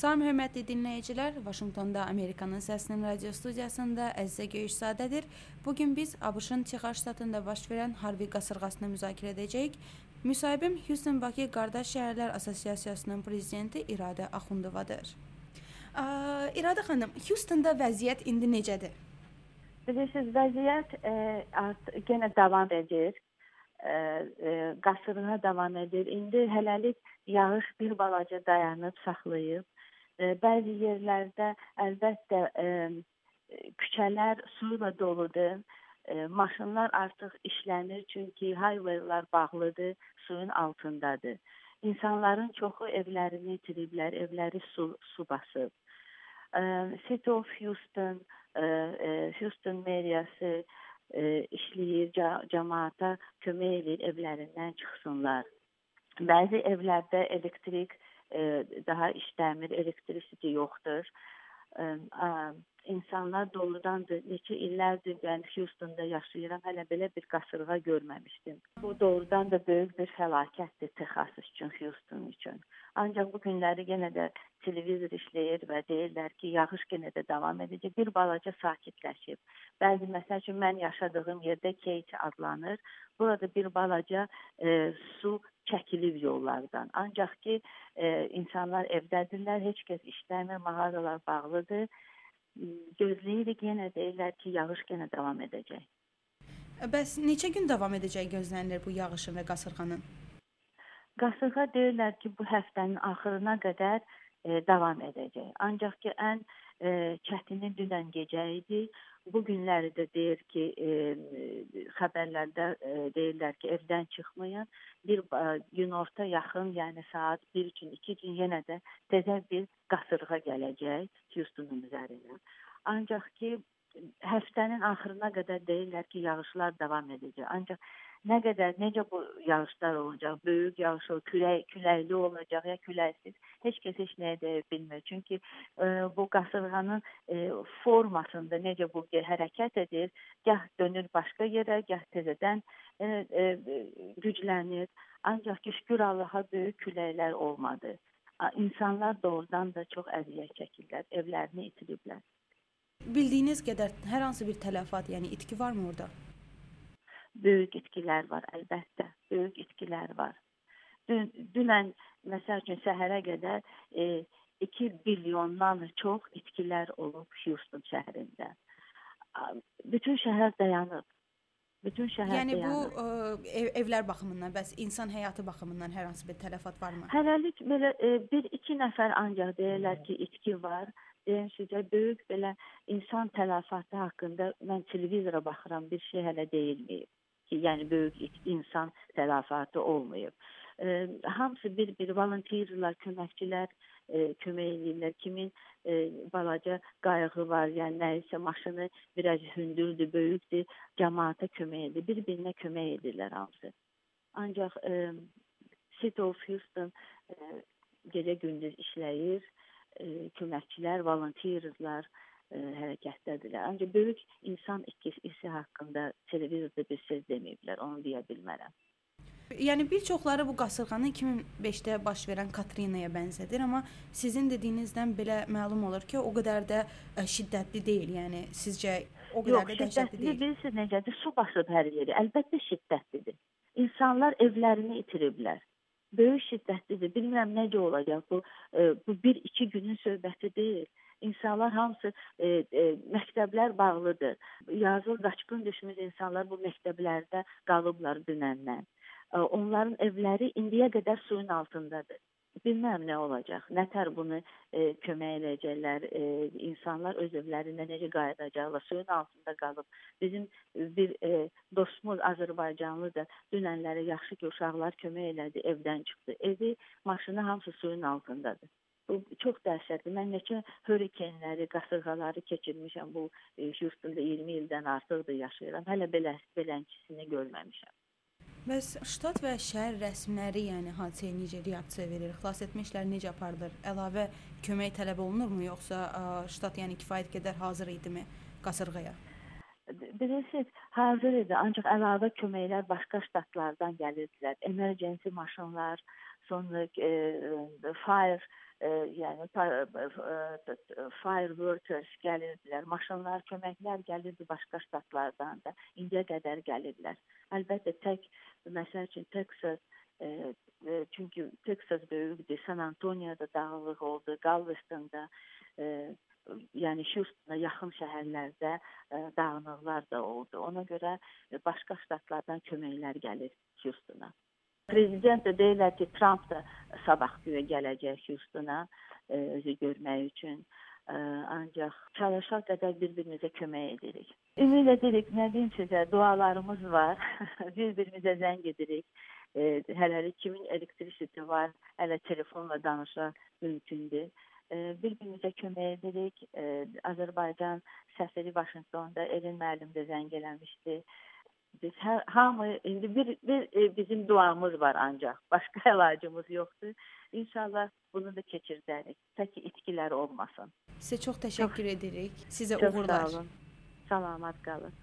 Salam hörmətli dinləyicilər, Vaşinqtonda Amerikanın səsinin radio studiyasında Əzizə Göyüşzadədir. Bu gün biz ABŞ-ın Texas ştatında baş verən Harvey qasırğasını müzakirə edəcəyik. Müsahibim Houston Bakı Qardaş Şəhərlər Assosiasiyasının prezidenti İradə Axundovadır. İradə xanım, Houstonda vəziyyət indi necədir? Bilirsiniz, vəziyyət e, artıq yenə davam edir. E, e, qasırğa davam edir. İndi hələlik yağış bir balaca dayanıb, saxlayıb. Bəzi yerlərdə əlbəttə küçələr su ilə doludur. Maşınlar artıq işlənir çünki highwaylar bağlıdır, suyun altındadır. İnsanların çoxu evlərini itiriblər, evləri su su basıb. City of Houston, Houston meriyası işləyir, cəmaata kömək edir evlərindən çıxsınlar. Bəzi evlərdə elektrik daha işləmir, elektricity yoxdur. İnsanlar doğrudandır. Neçə illərdir mən Houstonda yaşayıram, hələ belə bir qasırğa görməmişdim. Bu doğrudan da böyük bir fəlakətdir Texas üçün, Houston üçün. Ancaq bu günləri yenə də televizor işləyir və deyirlər ki, yağış yenə də davam edəcək. Bir balaca sakitləşib. Bəzi məsəl üçün mən yaşadığım yerdə Kate adlanır. Burada bir balaca e, su çəkilib yollardan. Ancaq ki, e, insanlar evdədirlər, heç kəs işləmir, mağazalar bağlıdır gözləyirik yenə deyirlər ki, yağış yenə davam edəcək. Bəs neçə gün davam edəcək gözlənilir bu yağışın və qasırğanın? Qasırğa deyirlər ki, bu həftənin axırına qədər e, davam edəcək. Ancaq ki, ən e, çətini dünən gecə idi. Bu günləri də deyir ki, e, xəbərlərdə e, deyirlər ki, evdən çıxmayın. Bir e, günorta yaxın, yəni saat 1 üçün 2 gün yenə də təzə bir qasırğa gələcək Houstonun üzərinə. Ancaq ki, həftənin axırına qədər deyirlər ki, yağışlar davam edəcək. Ancaq nə qədər necə bu yağışlar olacaq, böyük yağış, külək, küləkli olacaq ya küləksiz, heç kəs heç nəyə deyə bilmir. Çünki e, bu qasırğanın e, formasında necə bu hərəkət edir, gah dönür başqa yerə, gah təzədən e, e, güclənir. Ancaq ki, şükür Allaha böyük küləklər olmadı. İnsanlar doğrudan da çox əziyyət çəkirlər, evlərini itiriblər. Bildiyiniz qədər hər hansı bir tələfat, yəni itki varmı orada? böyük itkilər var, əlbəttə, böyük itkilər var. Dün, dünən məsəl üçün səhərə qədər e, 2 milyondan çox itkilər olub Houston şəhərində. Bütün şəhər dayanıb. Bütün şəhər yəni dayanıb. bu ə, ev, evlər baxımından, bəs insan həyatı baxımından hər hansı bir tələfat varmı? Hələlik belə e, bir iki nəfər ancaq deyirlər ki, itki var. Deyən sizə böyük belə insan tələfatı haqqında mən televizora baxıram, bir şey hələ deyilməyib ki, yəni böyük insan tələfatı olmayıb. E, hamısı bir-bir volonterlər, köməkçilər e, kömək edirlər. Kimin e, balaca qayığı var, yəni nəyisə maşını biraz hündürdür, böyükdür, cəmaata kömək edir, bir-birinə kömək edirlər hamısı. Ancaq e, City of Houston e, gecə-gündüz işləyir, e, köməkçilər, volonterlər, ə, e, hərəkətdədirlər. Ancaq böyük insan itkisi haqqında televizorda bir söz deməyiblər, onu deyə bilmərəm. Yəni bir çoxları bu qasırğanı 2005-də baş verən Katrinaya bənzədir, amma sizin dediyinizdən belə məlum olur ki, o qədər də e, şiddətli deyil. Yəni sizcə o qədər Yox, də dəhşətli deyil? Bilirsiniz necədir? Su basıb hər yeri. Əlbəttə şiddətlidir. İnsanlar evlərini itiriblər. Böyük şiddətlidir. Bilmirəm necə olacaq bu. E, bu 1-2 günün söhbəti deyil insanlar hamısı e, e, məktəblər bağlıdır. Yazıl qaçqın düşmüş insanlar bu məktəblərdə qalıblar dünəndən. E, onların evləri indiyə qədər suyun altındadır. Bilməm nə olacaq. Nətər bunu e, kömək edəcəklər. E, insanlar öz evlərinə necə qayıdacaqlar? Suyun altında qalıb. Bizim bir e, dostumuz Azərbaycanlı da dünənləri yaxşı ki, uşaqlar kömək elədi, evdən çıxdı. Evi, maşını hamısı suyun altındadır. Bu çox dəhşətli. Mən neçə hurrikanları, qasırğaları keçirmişəm. Bu e, Houstonda 20 ildən artıqdır yaşayıram. Hələ belə belənkisini görməmişəm. Bəs ştat və şəhər rəsmiləri, yəni hadisəyə necə reaksiya verir? Xilas etmə işləri necə aparılır? Əlavə kömək tələb olunurmu yoxsa ə, ştat yəni kifayət qədər hazır idimi qasırğaya? Bilirsiniz, hazır idi, ancaq əlavə köməklər başqa ştatlardan gəlirdilər. Emergency maşınlar, sonra e, fire e, yəni e, fire workers gəlirdilər, maşınlar, köməklər gəlirdi başqa ştatlardan da. İndiyə qədər gəlirlər. Əlbəttə tək məsəl üçün Texas e, e, çünki Texas böyükdür, San Antonio'da dağlıq oldu, Galveston'da e, yəni Houston'a yaxın şəhərlərdə ə, dağınıqlar da oldu. Ona görə başqa ştatlardan köməklər gəlir Houston'a. Prezident də deyirlər ki, Trump da sabah güyə gələcək Houston'a özü görmək üçün. Ə, ancaq çalışaq qədər bir-birimizə kömək edirik. Ümid edirik, nə deyim sizə, dualarımız var. bir-birimizə zəng edirik. E, hələlik kimin elektrikisi var, hələ telefonla danışa mümkündür bir-birimizə kömək edirik. Azərbaycan səfiri Vaşinqtonda Elin müəllim də zəng eləmişdi. Biz hər hamı indi bir bir e, bizim duamız var ancaq. Başqa əlacımız yoxdur. İnşallah bunu da keçirdərik. Tək itkilər olmasın. Sizə çox təşəkkür çox, edirik. Sizə çox uğurlar. Sağ olun. Salamat qalın.